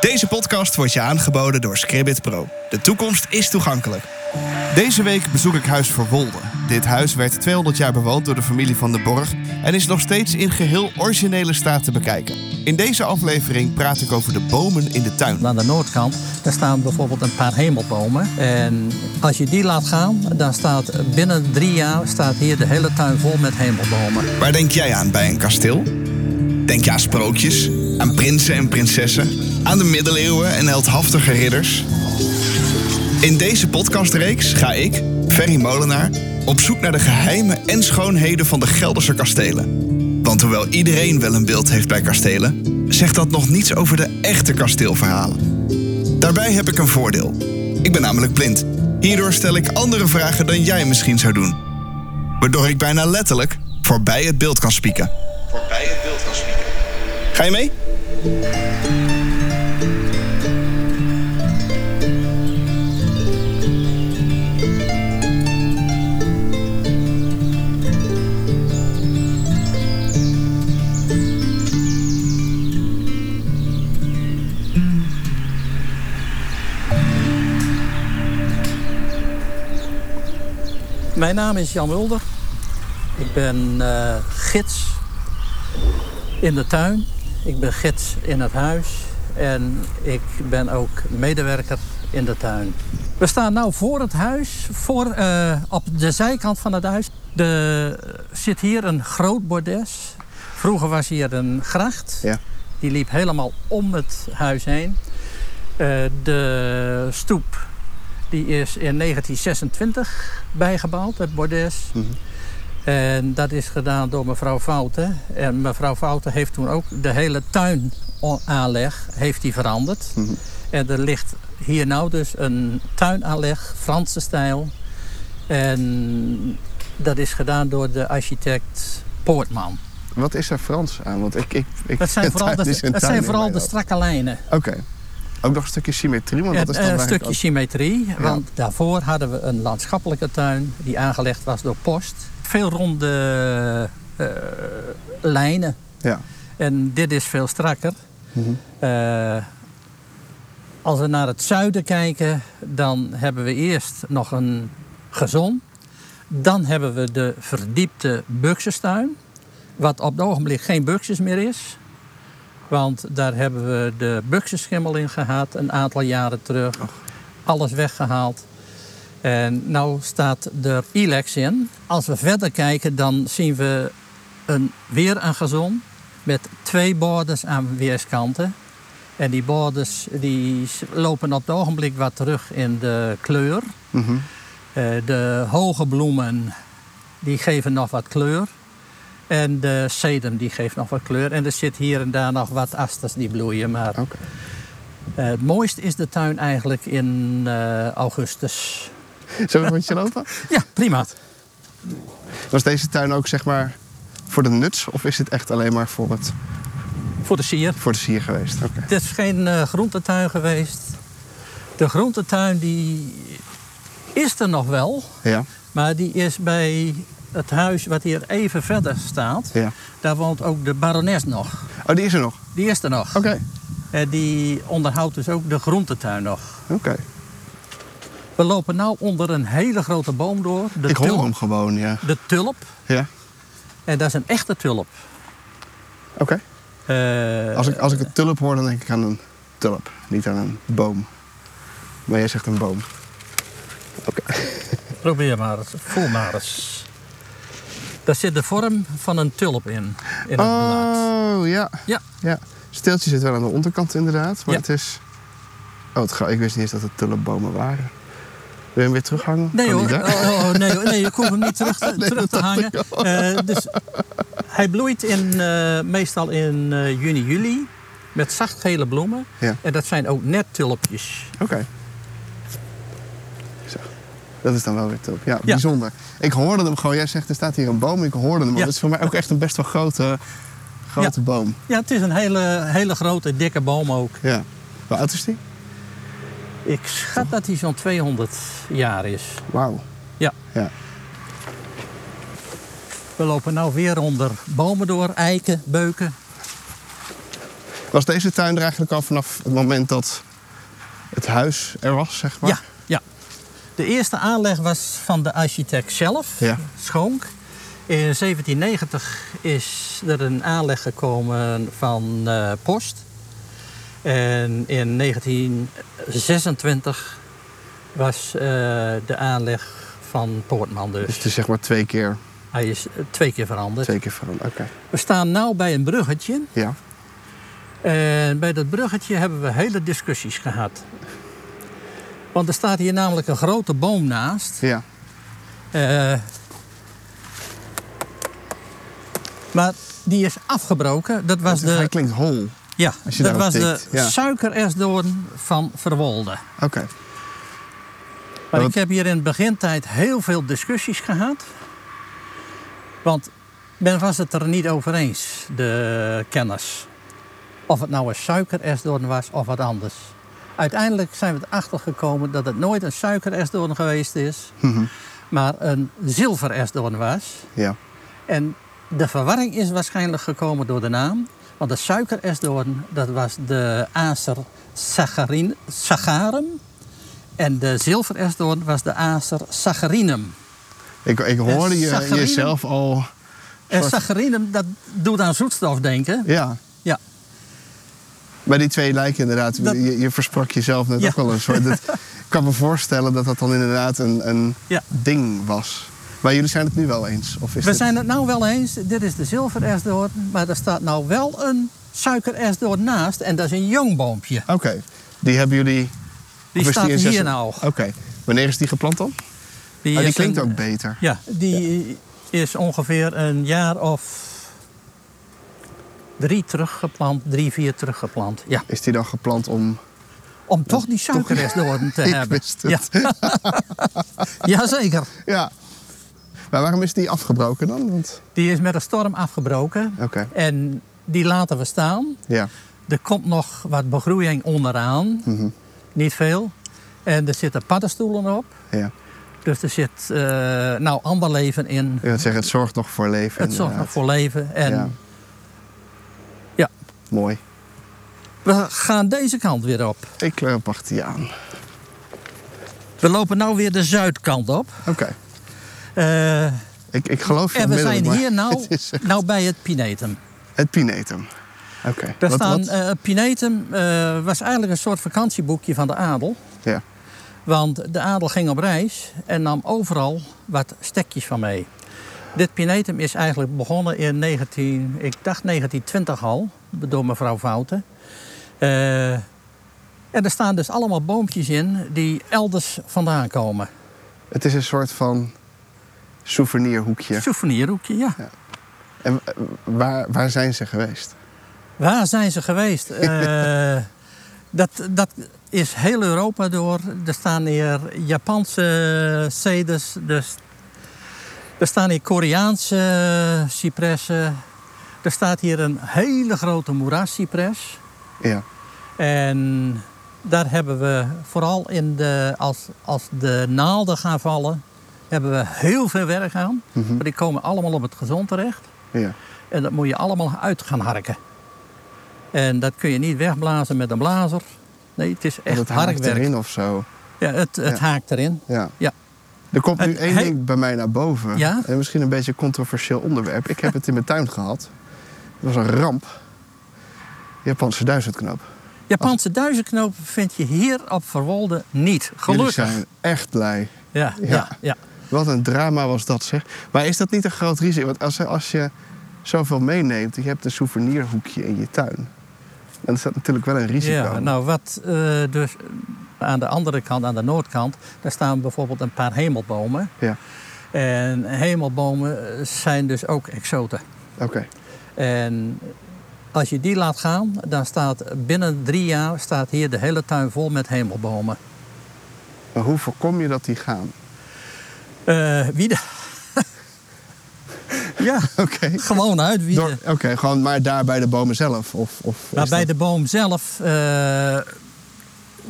Deze podcast wordt je aangeboden door Scribbit Pro. De toekomst is toegankelijk. Deze week bezoek ik Huis Verwolde. Dit huis werd 200 jaar bewoond door de familie van de Borg en is nog steeds in geheel originele staat te bekijken. In deze aflevering praat ik over de bomen in de tuin. Aan de noordkant daar staan bijvoorbeeld een paar hemelbomen. En als je die laat gaan, dan staat binnen drie jaar staat hier de hele tuin vol met hemelbomen. Waar denk jij aan bij een kasteel? Denk je aan sprookjes, aan prinsen en prinsessen, aan de middeleeuwen en heldhaftige ridders? In deze podcastreeks ga ik, Ferry Molenaar, op zoek naar de geheimen en schoonheden van de Gelderse kastelen. Want hoewel iedereen wel een beeld heeft bij kastelen, zegt dat nog niets over de echte kasteelverhalen. Daarbij heb ik een voordeel. Ik ben namelijk blind. Hierdoor stel ik andere vragen dan jij misschien zou doen. Waardoor ik bijna letterlijk voorbij het beeld kan spieken. Voorbij het beeld kan spieken. Ga je mee? Mijn naam is Jan Mulder. Ik ben eh, gids in de tuin. Ik ben gids in het huis. En ik ben ook medewerker in de tuin. We staan nu voor het huis, voor, eh, op de zijkant van het huis. Er zit hier een groot bordes. Vroeger was hier een gracht. Ja. Die liep helemaal om het huis heen. Eh, de stoep die is in 1926 bijgebouwd, het bordes. En dat is gedaan door mevrouw Fouten. En mevrouw Fouten heeft toen ook de hele tuinaanleg heeft die veranderd. En er ligt hier nou dus een tuinaanleg, Franse stijl. En dat is gedaan door de architect Poortman. Wat is er Frans aan? Want ik, ik, ik Dat zijn vooral, de, dat zijn vooral de strakke lijnen. Oké. Ook nog een stukje symmetrie, want dat is dan een stukje ook- symmetrie. Want daarvoor hadden we een landschappelijke tuin die aangelegd was door Post. Veel ronde eh, lijnen. Ja. En dit is veel strakker. Mhm. Eh, als we naar het zuiden kijken, dan hebben we eerst nog een gezon. Dan hebben we de verdiepte Buxustuin. Wat op het ogenblik geen Buxus meer is. Want daar hebben we de Buxusschimmel in gehad een aantal jaren terug. Alles weggehaald. En nu staat er Ilex in. Als we verder kijken, dan zien we een, weer een gezon met twee borders aan weerskanten. En die borders die lopen op het ogenblik wat terug in de kleur. Mhm. Eh, de hoge bloemen die geven nog wat kleur. En de sedum die geeft nog wat kleur. En er zit hier en daar nog wat asters die bloeien. Maar het mooiste is de tuin eigenlijk in eh, augustus. Zullen we een rondje lopen? Ja, prima. Was deze tuin ook zeg maar voor de nuts of is het echt alleen maar voor, het, Voor de sier. voor de sier geweest? Oké. Het is geen eh, groentetuin geweest. De groentetuin die is er nog wel. Ja. Maar die is bij het huis wat hier even verder staat. ja. Daar woont ook de barones nog. Oh, die is er nog? Die is er nog. Oké. En die onderhoudt dus ook de groentetuin nog. Oké. We lopen nu onder een hele grote boom door. De Ik hoor hem gewoon, ja. De tulp. Ja. En dat is een echte tulp. Oké. Eh, Als, ik, als ik een tulp hoor, dan denk ik aan een tulp. Niet aan een boom. Maar jij zegt een boom. Oké. Probeer maar eens. Voel maar eens. Daar zit de vorm van een tulp in. In het blad. Oh, ja. Ja. ja. Steeltje zit wel aan de onderkant inderdaad. Maar Ja. het is... Oh, het ik wist niet eens dat het tulpbomen waren. Wil je hem weer terughangen? Nee hoor, daar? oh, oh, nee, nee, ik hoef hem niet terug te, Nee, terug te hangen. Eh, dus hij bloeit in, eh, meestal in eh, juni, juli met zachtgele bloemen. Ja. En dat zijn ook net tulpjes. Oké. Dat is dan wel weer top. Ja, bijzonder. Ik hoorde hem gewoon. Jij zegt er staat hier een boom. Ik hoorde hem. Ja. Het is voor mij ook echt een best wel grote, grote boom. Ja, het is een hele, hele grote, dikke boom ook. Ja. Hoe oud is die? Ik schat dat hij zo'n 200 jaar is. Wauw. Ja. Ja. We lopen nou weer onder bomen door, eiken, beuken. Was deze tuin er eigenlijk al vanaf het moment dat het huis er was, zeg maar? Ja. De eerste aanleg was van de architect zelf, Ja. Schonk. In 1790 is er een aanleg gekomen van eh, Post. En in 1926 was eh, de aanleg van Poortman Dus dus. het is zeg maar twee keer, Hij is eh, twee keer veranderd. twee keer veranderd. Oké. We staan nu bij een bruggetje. Ja. En bij dat bruggetje hebben we hele discussies gehad. Want er staat hier namelijk een grote boom naast. Ja. Eh, maar die is afgebroken. Dat was Hij de, klinkt hol. ja, als je dat was de ja. suikeresdoorn van Verwolde. Oké. Maar ik heb hier in de begintijd heel veel discussies gehad. Want men was het er niet over eens, de kenners. Of het nou een suikeresdoorn was of wat anders. Uiteindelijk zijn we erachter gekomen dat het nooit een suikeresdoorn geweest is, Mhm. maar een zilveresdoorn was. Ja. En de verwarring is waarschijnlijk gekomen door de naam. Want de suikeresdoorn, dat was de Acer saccharin- saccharum. En de zilveresdoorn was de Acer saccharinum. Ik, ik hoorde je, jezelf al... En soort- saccharinum, dat doet aan zoetstof denken. Ja. Maar die twee lijken inderdaad. Dat- Je, je versprak jezelf net Ja. ook wel een soort. dat- ik kan me voorstellen dat dat dan inderdaad een, een Ja. ding was. Maar jullie zijn het nu wel eens? Of is We dit- zijn het nou wel eens, dit is de zilveresdoorn. Maar er staat nou wel een suikeresdoorn naast. En dat is een jong boompje. Oké. Die hebben jullie... Die staat in hier zes- nou. Oké. Wanneer is die geplant dan? Die, Oh, die klinkt een- ook beter. Ja, die is ongeveer een jaar of drie teruggeplant, drie, vier teruggeplant. Ja, Is die dan geplant om... om toch die suikeresdoorn te Ik hebben. Ja. Jazeker. Ja. Maar waarom is die afgebroken dan? Want... Die is met een storm afgebroken. Oké. En die laten we staan. Ja. Er komt nog wat begroeiing onderaan. Mhm. Niet veel. En er zitten paddenstoelen op. Ja. Dus er zit eh, nou ander leven in. Wil zeggen, het zorgt nog voor leven. Het zorgt nog voor leven. En Ja. Mooi. we gaan deze kant weer op. Ik uh, wacht die aan. We lopen nou weer de zuidkant op. Oké. Eh, Ik, ik geloof je en we zijn maar hier nou, nou bij het Pinetum. het pinetum. Oké. Daar Wat- staan, wat- eh, Pinetum eh, was eigenlijk een soort vakantieboekje van de adel. Ja. Want de adel ging op reis en nam overal wat stekjes van mee. Dit Pinetum is eigenlijk begonnen in 19, ik dacht 1920 al, door mevrouw Fouten. Eh, en er staan dus allemaal boompjes in die elders vandaan komen. Het is een soort van souvenirhoekje. Souvenirhoekje, ja. En waar, waar zijn ze geweest? Waar zijn ze geweest? Eh, dat, dat is heel Europa door. Er staan hier Japanse ceders. Dus er staan hier Koreaanse cipressen. Er staat hier een hele grote moerascipres. Ja. En daar hebben we vooral in de, als, als de naalden gaan vallen, hebben we heel veel werk aan. Mhm. Maar die komen allemaal op het gezond terecht. ja. En dat moet je allemaal uit gaan harken. En dat kun je niet wegblazen met een blazer. Nee, het is echt het haakt harkwerk. erin of zo. Ja, het, het Ja. haakt erin. Ja. Ja. Er komt nu één ding bij mij naar boven. Ja? En misschien een beetje een controversieel onderwerp. Ik heb het in mijn tuin gehad. Het was een ramp. Japanse duizendknoop. Japanse duizendknoop vind je hier op Verwolde niet. Jullie Gelukkig. zijn echt blij. Ja, ja. Ja. Ja, Wat een drama was dat zeg. Maar is dat niet een groot risico? Want als, als je zoveel meeneemt, je hebt een souvenirhoekje in je tuin. Dan is dat natuurlijk wel een risico. Ja, nou wat eh, dus aan de andere kant, aan de noordkant, daar staan bijvoorbeeld een paar hemelbomen. Ja. En hemelbomen eh, zijn dus ook exoten. Oké. En als je die laat gaan, dan staat binnen drie jaar staat hier de hele tuin vol met hemelbomen. Maar hoe voorkom je dat die gaan? Eh wie de... ja, Oké. gewoon uit wie Door- Oké, gewoon maar daar bij de bomen zelf? Of, of Maar bij dat- de boom zelf, eh,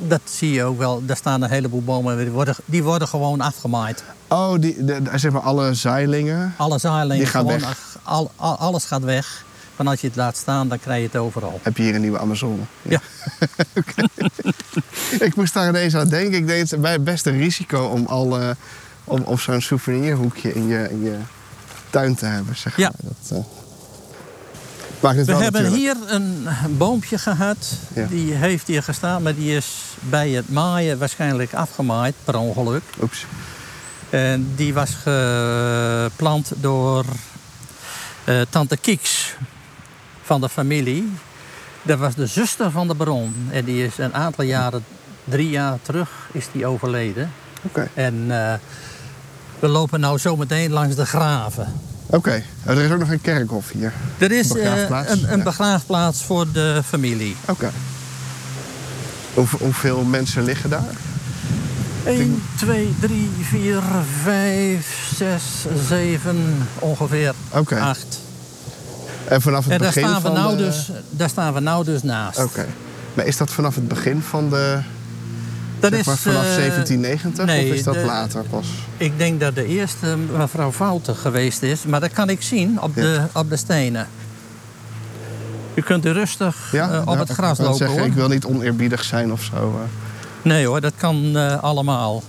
dat zie je ook wel. Daar staan een heleboel bomen, die worden, die worden gewoon afgemaaid. Oh, die, de, de- zeg maar alle zeilingen. Alle zaailingen, Die gaan gewoon, weg. ach, al, al- alles gaat weg. Want als je het laat staan, dan krijg je het overal. Heb je hier een nieuwe Amazone? Ja. Ik moest daar ineens aan denken. Ik denk het bij het beste risico om al eh, om, om zo'n souvenirhoekje in je, in je tuin te hebben. Zeg Ja. maar. Dat, eh, maakt het We wel hebben natuurlijk. hier een boompje gehad. Ja. Die heeft hier gestaan, maar die is bij het maaien waarschijnlijk afgemaaid per ongeluk. Oeps. En die was geplant door eh, tante Kieks van de familie. Dat was de zuster van de baron. En die is een aantal jaren, drie jaar terug, is die overleden. Oké. En eh, we lopen nou zometeen langs de graven. Oké. Er is ook nog een kerkhof hier. Er is eh, Begraafplaats? een, een Ja. begraafplaats voor de familie. Oké. Hoeveel mensen liggen daar? 1, 2, 3, 4, 5, 6, 7, ongeveer Oké. 8. En vanaf het En daar begin staan, we van nou de... dus, daar staan we nou dus naast. Oké. Maar is dat vanaf het begin van de... Dat zeg is, maar vanaf eh, 1790 nee, of is dat de- later pas? Ik denk dat de eerste mevrouw Fouten geweest is. Maar dat kan ik zien op, Ja. de, op de stenen. U kunt u rustig Ja, eh, op ja, het gras lopen zeggen, hoor. Ik wil niet oneerbiedig zijn of zo. eh. Nee hoor, dat kan eh, allemaal.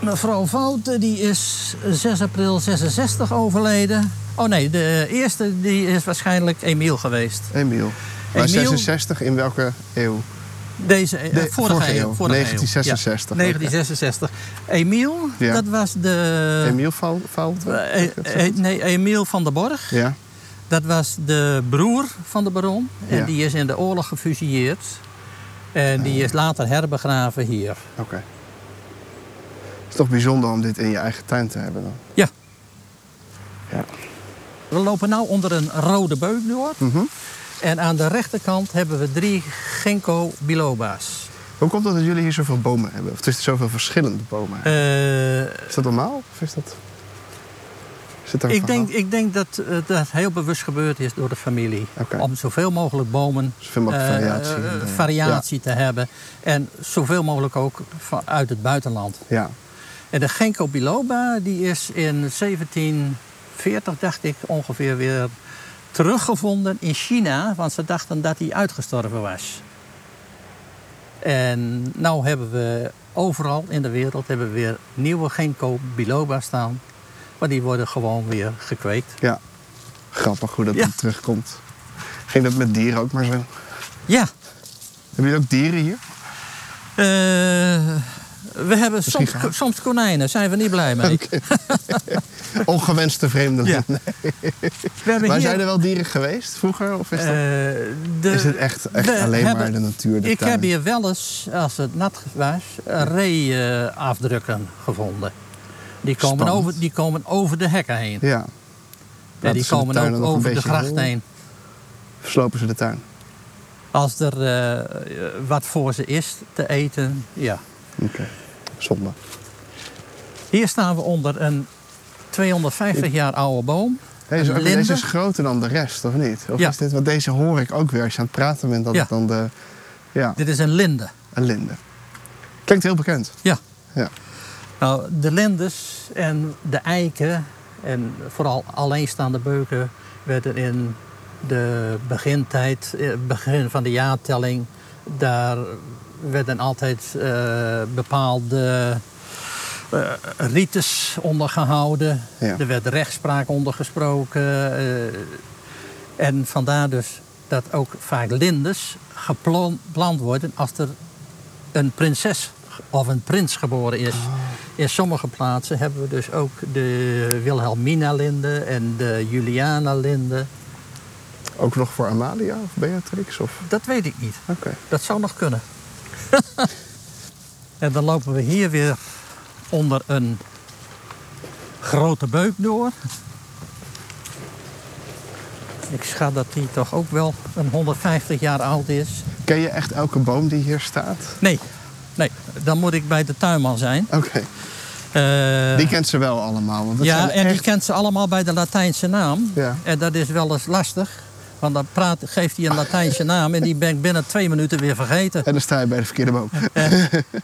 Mevrouw Fouten die is 6 april 66 overleden. Oh nee, de eerste die is waarschijnlijk Emiel geweest. Emiel. Maar Emiel- 66 in welke eeuw? Deze eh, De- vorige, vorige eeuw. eeuw, vorige eeuw. 1966, Ja, oké. 1966. Emiel, Ja. dat was de... Emiel Val- Fout? Eh, nee, Emiel van der Borg. Ja. Dat was de broer van de baron. En Ja. die is in de oorlog gefusilleerd. En die is later herbegraven hier. Oké. Het is toch bijzonder om dit in je eigen tuin te hebben dan? Ja. Ja. We lopen nu onder een rode beuk door. Mhm. En aan de rechterkant hebben we drie ginkgo biloba's. Hoe komt het dat jullie hier zoveel bomen hebben? Of tussen zoveel verschillende bomen? Eh, Is dat normaal? Of is dat... Zit ik, denk, ik denk dat eh, dat heel bewust gebeurd is door de familie. Om zoveel mogelijk bomen, Zoveel mogelijk eh, variatie. eh, variatie te hebben. En zoveel mogelijk ook uit het buitenland. Ja. En de ginkgo biloba die is in 1740, dacht ik, ongeveer weer teruggevonden in China. Want ze dachten dat hij uitgestorven was. En nu hebben we overal in de wereld hebben we weer nieuwe ginkgo biloba staan. Maar die worden gewoon weer gekweekt. ja. Grappig hoe dat Ja. terugkomt. Ging dat met dieren ook maar zo? Ja, Hebben jullie ook dieren hier? eh, we hebben soms, soms konijnen, zijn we niet blij mee. Ongewenste vreemdelingen. Ja. Hebben Maar hier, zijn er wel dieren geweest vroeger? Of is, eh, de- is het echt, echt alleen maar de natuur? De Ik tuin? heb hier wel eens, als het nat was, ree-afdrukken gevonden. Die komen, over, die komen over de hekken heen. Ja. en Laten die de komen ook over de gracht heen. Verslopen ze de tuin? Als er eh, wat voor ze is te eten, ja. Oké. Zonde. Hier staan we onder een 250 jaar oude boom. Deze, deze is groter dan de rest, of niet? Of Ja. is dit, want deze hoor ik ook weer als je aan het praten bent. Dat Ja. dan de... Ja, Dit is een linde. een linde. Klinkt heel bekend. Ja. Ja. Nou, de lindes en de eiken en vooral alleenstaande beuken werden in de begintijd, eh, begin van de jaartelling, daar werden altijd eh, bepaalde eh, rites onder gehouden. Ja. Er werd rechtspraak onder gesproken. eh, en vandaar dus dat ook vaak lindes gepland worden als er een prinses of een prins geboren is. In sommige plaatsen hebben we dus ook de Wilhelmina-linde en de Juliana-linde. Ook nog voor Amalia of Beatrix? Of... Dat weet ik niet. Oké. Dat zou nog kunnen. en dan lopen we hier weer onder een grote beuk door. Ik schat dat die toch ook wel een 150 jaar oud is. Ken je echt elke boom die hier staat? Nee, nee, dan moet ik bij de tuinman zijn. Oké. Eh, Die kent ze wel allemaal. Want ja, en die kent ze allemaal bij de Latijnse naam. Ja. En dat is wel eens lastig. Want dan praat, geeft hij een Latijnse naam en die ben ik binnen twee minuten weer vergeten. En dan sta je bij de verkeerde boom. Eh,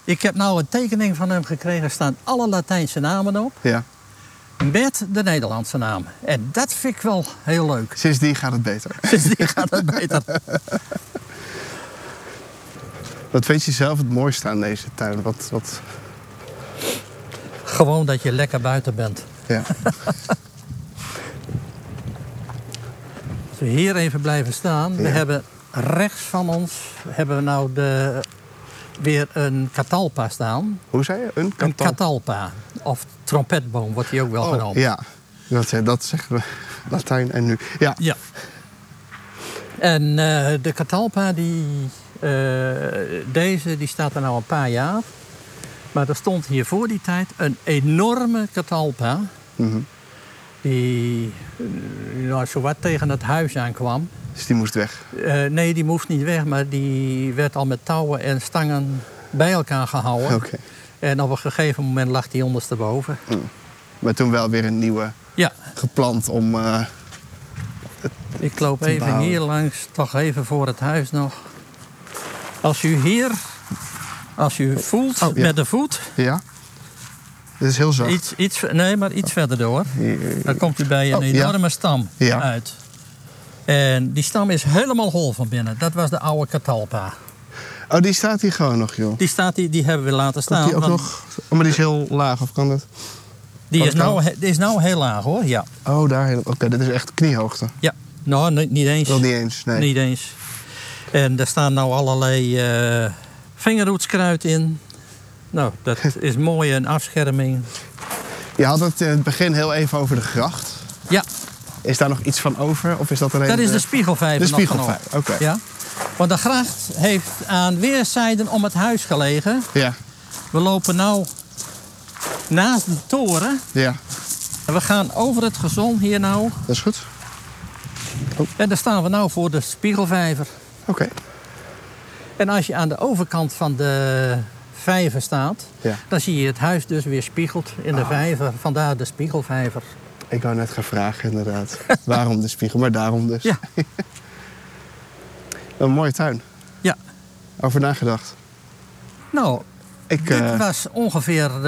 ik heb nou een tekening van hem gekregen. Er staan alle Latijnse namen op. Ja. met de Nederlandse naam. En dat vind ik wel heel leuk. Sindsdien gaat het beter. Sindsdien gaat het beter. Wat vind je zelf het mooiste aan deze tuin? Wat, wat, Gewoon dat je lekker buiten bent. ja. Als we hier even blijven staan. We hebben rechts van ons hebben we nou de, weer een catalpa staan. Hoe zei je? Een Een kantal? catalpa. Of trompetboom wordt die ook wel genoemd. Oh, ja, dat, eh, dat zeggen we Latijn en nu. Ja, Ja. En eh, de catalpa, die, deze, die staat er nou een paar jaar. Maar er stond hier voor die tijd een enorme catalpa. Mhm. Die eh, nou, zowat tegen het huis aankwam. dus die moest weg. Eh, nee, die moest niet weg, maar die werd al met touwen en stangen bij elkaar gehouden. Oké. En op een gegeven moment lag die ondersteboven. Maar toen wel weer een nieuwe Ja, geplant om... eh, ik loop even bouwen. hier langs, toch even voor het huis nog. Als u hier, als u voelt Oh, ja. met de voet, ja. Dit is heel zacht. iets, iets, nee, maar iets verder door, Hier- dan komt u bij een Oh, ja. enorme stam Ja. uit. En die stam is helemaal hol van binnen. Dat was de oude catalpa. Oh, die staat hier gewoon nog, joh. Die, staat, die, die hebben we laten Komt staan. die ook want nog... Oh, maar die is heel laag, of kan dat? die, Oh, is nou, die is nou heel laag hoor, ja. Oh, daar. Oké, dit is echt kniehoogte. ja. Nou, niet, niet eens. Wel niet eens, nee. Niet eens. En er staan nou allerlei eh vingerhoedskruid in. Nou, dat is mooi, een afscherming. Je had het in het begin heel even over de gracht. Ja, Is daar nog iets van over? Of is dat alleen... dat is de spiegelvijver de nog spiegelvijver, oké. Ja. Want de gracht heeft aan weerszijden om het huis gelegen. Ja, We lopen nou naast de toren. ja. En we gaan over het gezon hier nou. Dat is goed. En daar staan we nou voor de spiegelvijver. Oké. En als je aan de overkant van de vijver staat... Ja. dan zie je het huis dus weer spiegeld in de Ah. vijver. Vandaar de spiegelvijver. Ik wou net gaan vragen, inderdaad. Waarom de spiegel? Maar daarom dus. Ja. Een mooie tuin. Ja. Over nagedacht. Nou, Ik, dit eh, was ongeveer... eh,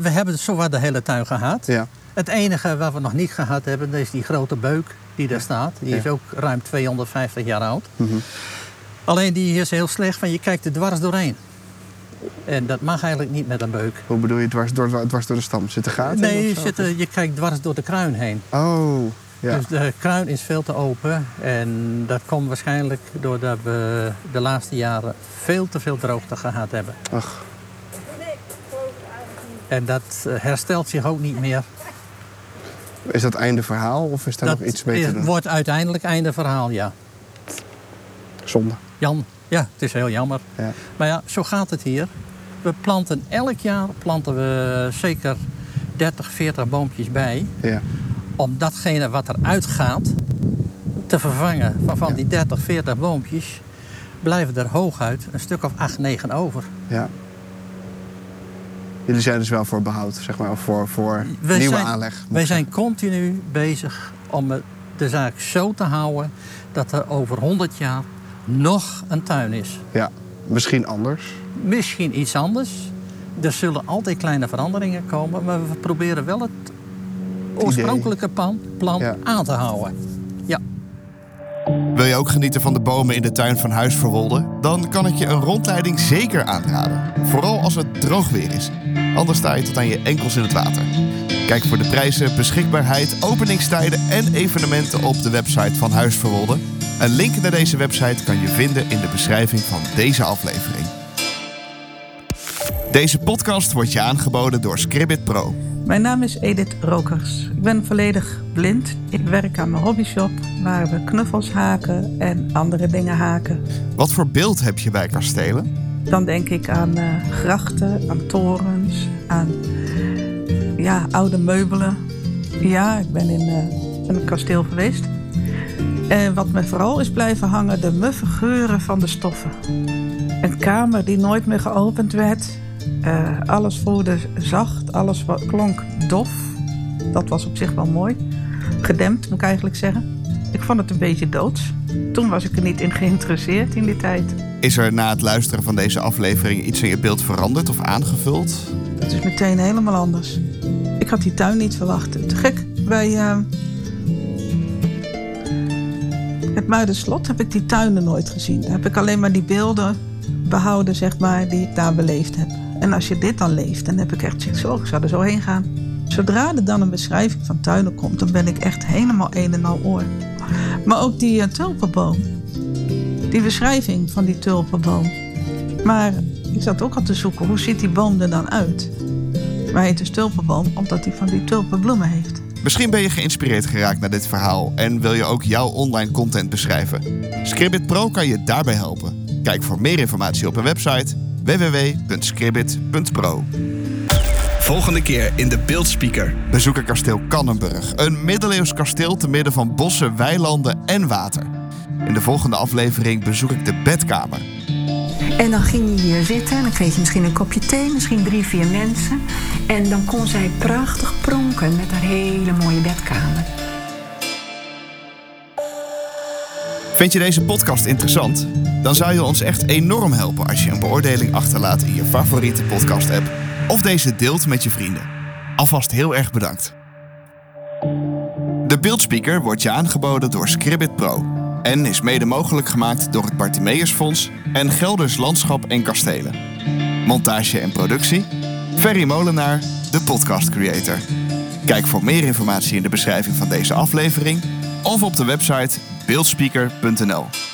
we hebben zowat de hele tuin gehad. ja. Het enige wat we nog niet gehad hebben, dat is die grote beuk die daar staat. Die is ook ruim 250 jaar oud. Mhm. Alleen die is heel slecht, want je kijkt er dwars doorheen. En dat mag eigenlijk niet met een beuk. Hoe bedoel je dwars door, dwars door de stam? Zitten gaten in Nee, of je, zit, er- kijkt dwars door de kruin heen. Oh, ja. Dus de kruin is veel te open. En dat komt waarschijnlijk doordat we de laatste jaren veel te veel droogte gehad hebben. Ach, En dat herstelt zich ook niet meer. Is dat einde verhaal of is daar dat nog iets mee te doen? wordt uiteindelijk einde verhaal, ja. Zonde. Jan, ja, het is heel jammer. Ja. Maar ja, zo gaat het hier. We planten elk jaar planten we zeker 30, 40 boompjes bij. Ja. Om datgene wat eruit gaat te vervangen. Van, van Ja. die 30, 40 boompjes blijven er hooguit een stuk of 8, 9 over. ja. Jullie zijn dus wel voor behoud, zeg maar, of voor, voor Wij nieuwe zijn- aanleg. Wij zijn continu bezig om de zaak zo te houden dat er over 100 jaar nog een tuin is. Ja, misschien anders. Misschien iets anders. Er zullen altijd kleine veranderingen komen, maar we proberen wel het oorspronkelijke plan, plan Ja. aan te houden. Wil je ook genieten van de bomen in de tuin van Huis Verwolde? Dan kan ik je een rondleiding zeker aanraden. Vooral als het droog weer is. Anders sta je tot aan je enkels in het water. Kijk voor de prijzen, beschikbaarheid, openingstijden en evenementen op de website van Huis Verwolde. Een link naar deze website kan je vinden in de beschrijving van deze aflevering. Deze podcast wordt je aangeboden door Scribbit Pro. Mijn naam is Edith Rokers. Ik ben volledig blind. Ik werk aan mijn hobbyshop waar we knuffels haken en andere dingen haken. Wat voor beeld heb je bij kastelen? Dan denk ik aan eh, grachten, aan torens, aan ja, oude meubelen. Ja, ik ben in eh, een kasteel geweest. En wat me vooral is blijven hangen, de muffe geuren van de stoffen. Een kamer die nooit meer geopend werd. Eh, alles voelde zacht, alles wat klonk dof. Dat was op zich wel mooi. Gedempt, moet ik eigenlijk zeggen. Ik vond het een beetje doods. Toen was ik er niet in geïnteresseerd in die tijd. Is er na het luisteren van deze aflevering iets in je beeld veranderd of aangevuld? Het is meteen helemaal anders. Ik had die tuin niet verwacht. Te gek. Bij uh, het Muiderslot heb ik die tuinen nooit gezien. Daar heb ik alleen maar die beelden behouden, zeg maar, die ik daar beleefd heb. En als je dit dan leeft, dan heb ik echt zoiets zo, ik zou er zo heen gaan. Zodra er dan een beschrijving van tuinen komt, dan ben ik echt helemaal een en al oor. Maar ook die uh, tulpenboom. Die beschrijving van die tulpenboom. Maar ik zat ook al te zoeken, hoe ziet die boom er dan uit? Maar hij heet dus tulpenboom omdat hij van die tulpenbloemen heeft. Misschien ben je geïnspireerd geraakt naar dit verhaal en wil je ook jouw online content beschrijven. Scribbit Pro kan je daarbij helpen. Kijk voor meer informatie op een website www.scribbit.pro. Volgende keer in de Beeldspeaker. Bezoeken kasteel Kannenburg. Een middeleeuws kasteel te midden van bossen, weilanden en water. In de volgende aflevering bezoek ik de bedkamer. En dan ging je hier zitten en dan kreeg je misschien een kopje thee, misschien drie, vier mensen. En dan kon zij prachtig pronken met haar hele mooie bedkamer. Vind je deze podcast interessant? Dan zou je ons echt enorm helpen als je een beoordeling achterlaat in je favoriete podcast-app of deze deelt met je vrienden. Alvast heel erg bedankt. De beeldspeaker wordt je aangeboden door Scribbit Pro en is mede mogelijk gemaakt door het Bartimeus Fonds en Gelders Landschap en Kastelen. Montage en productie Ferry Molenaar, de podcast creator. Kijk voor meer informatie in de beschrijving van deze aflevering of op de website beeldspeaker.nl.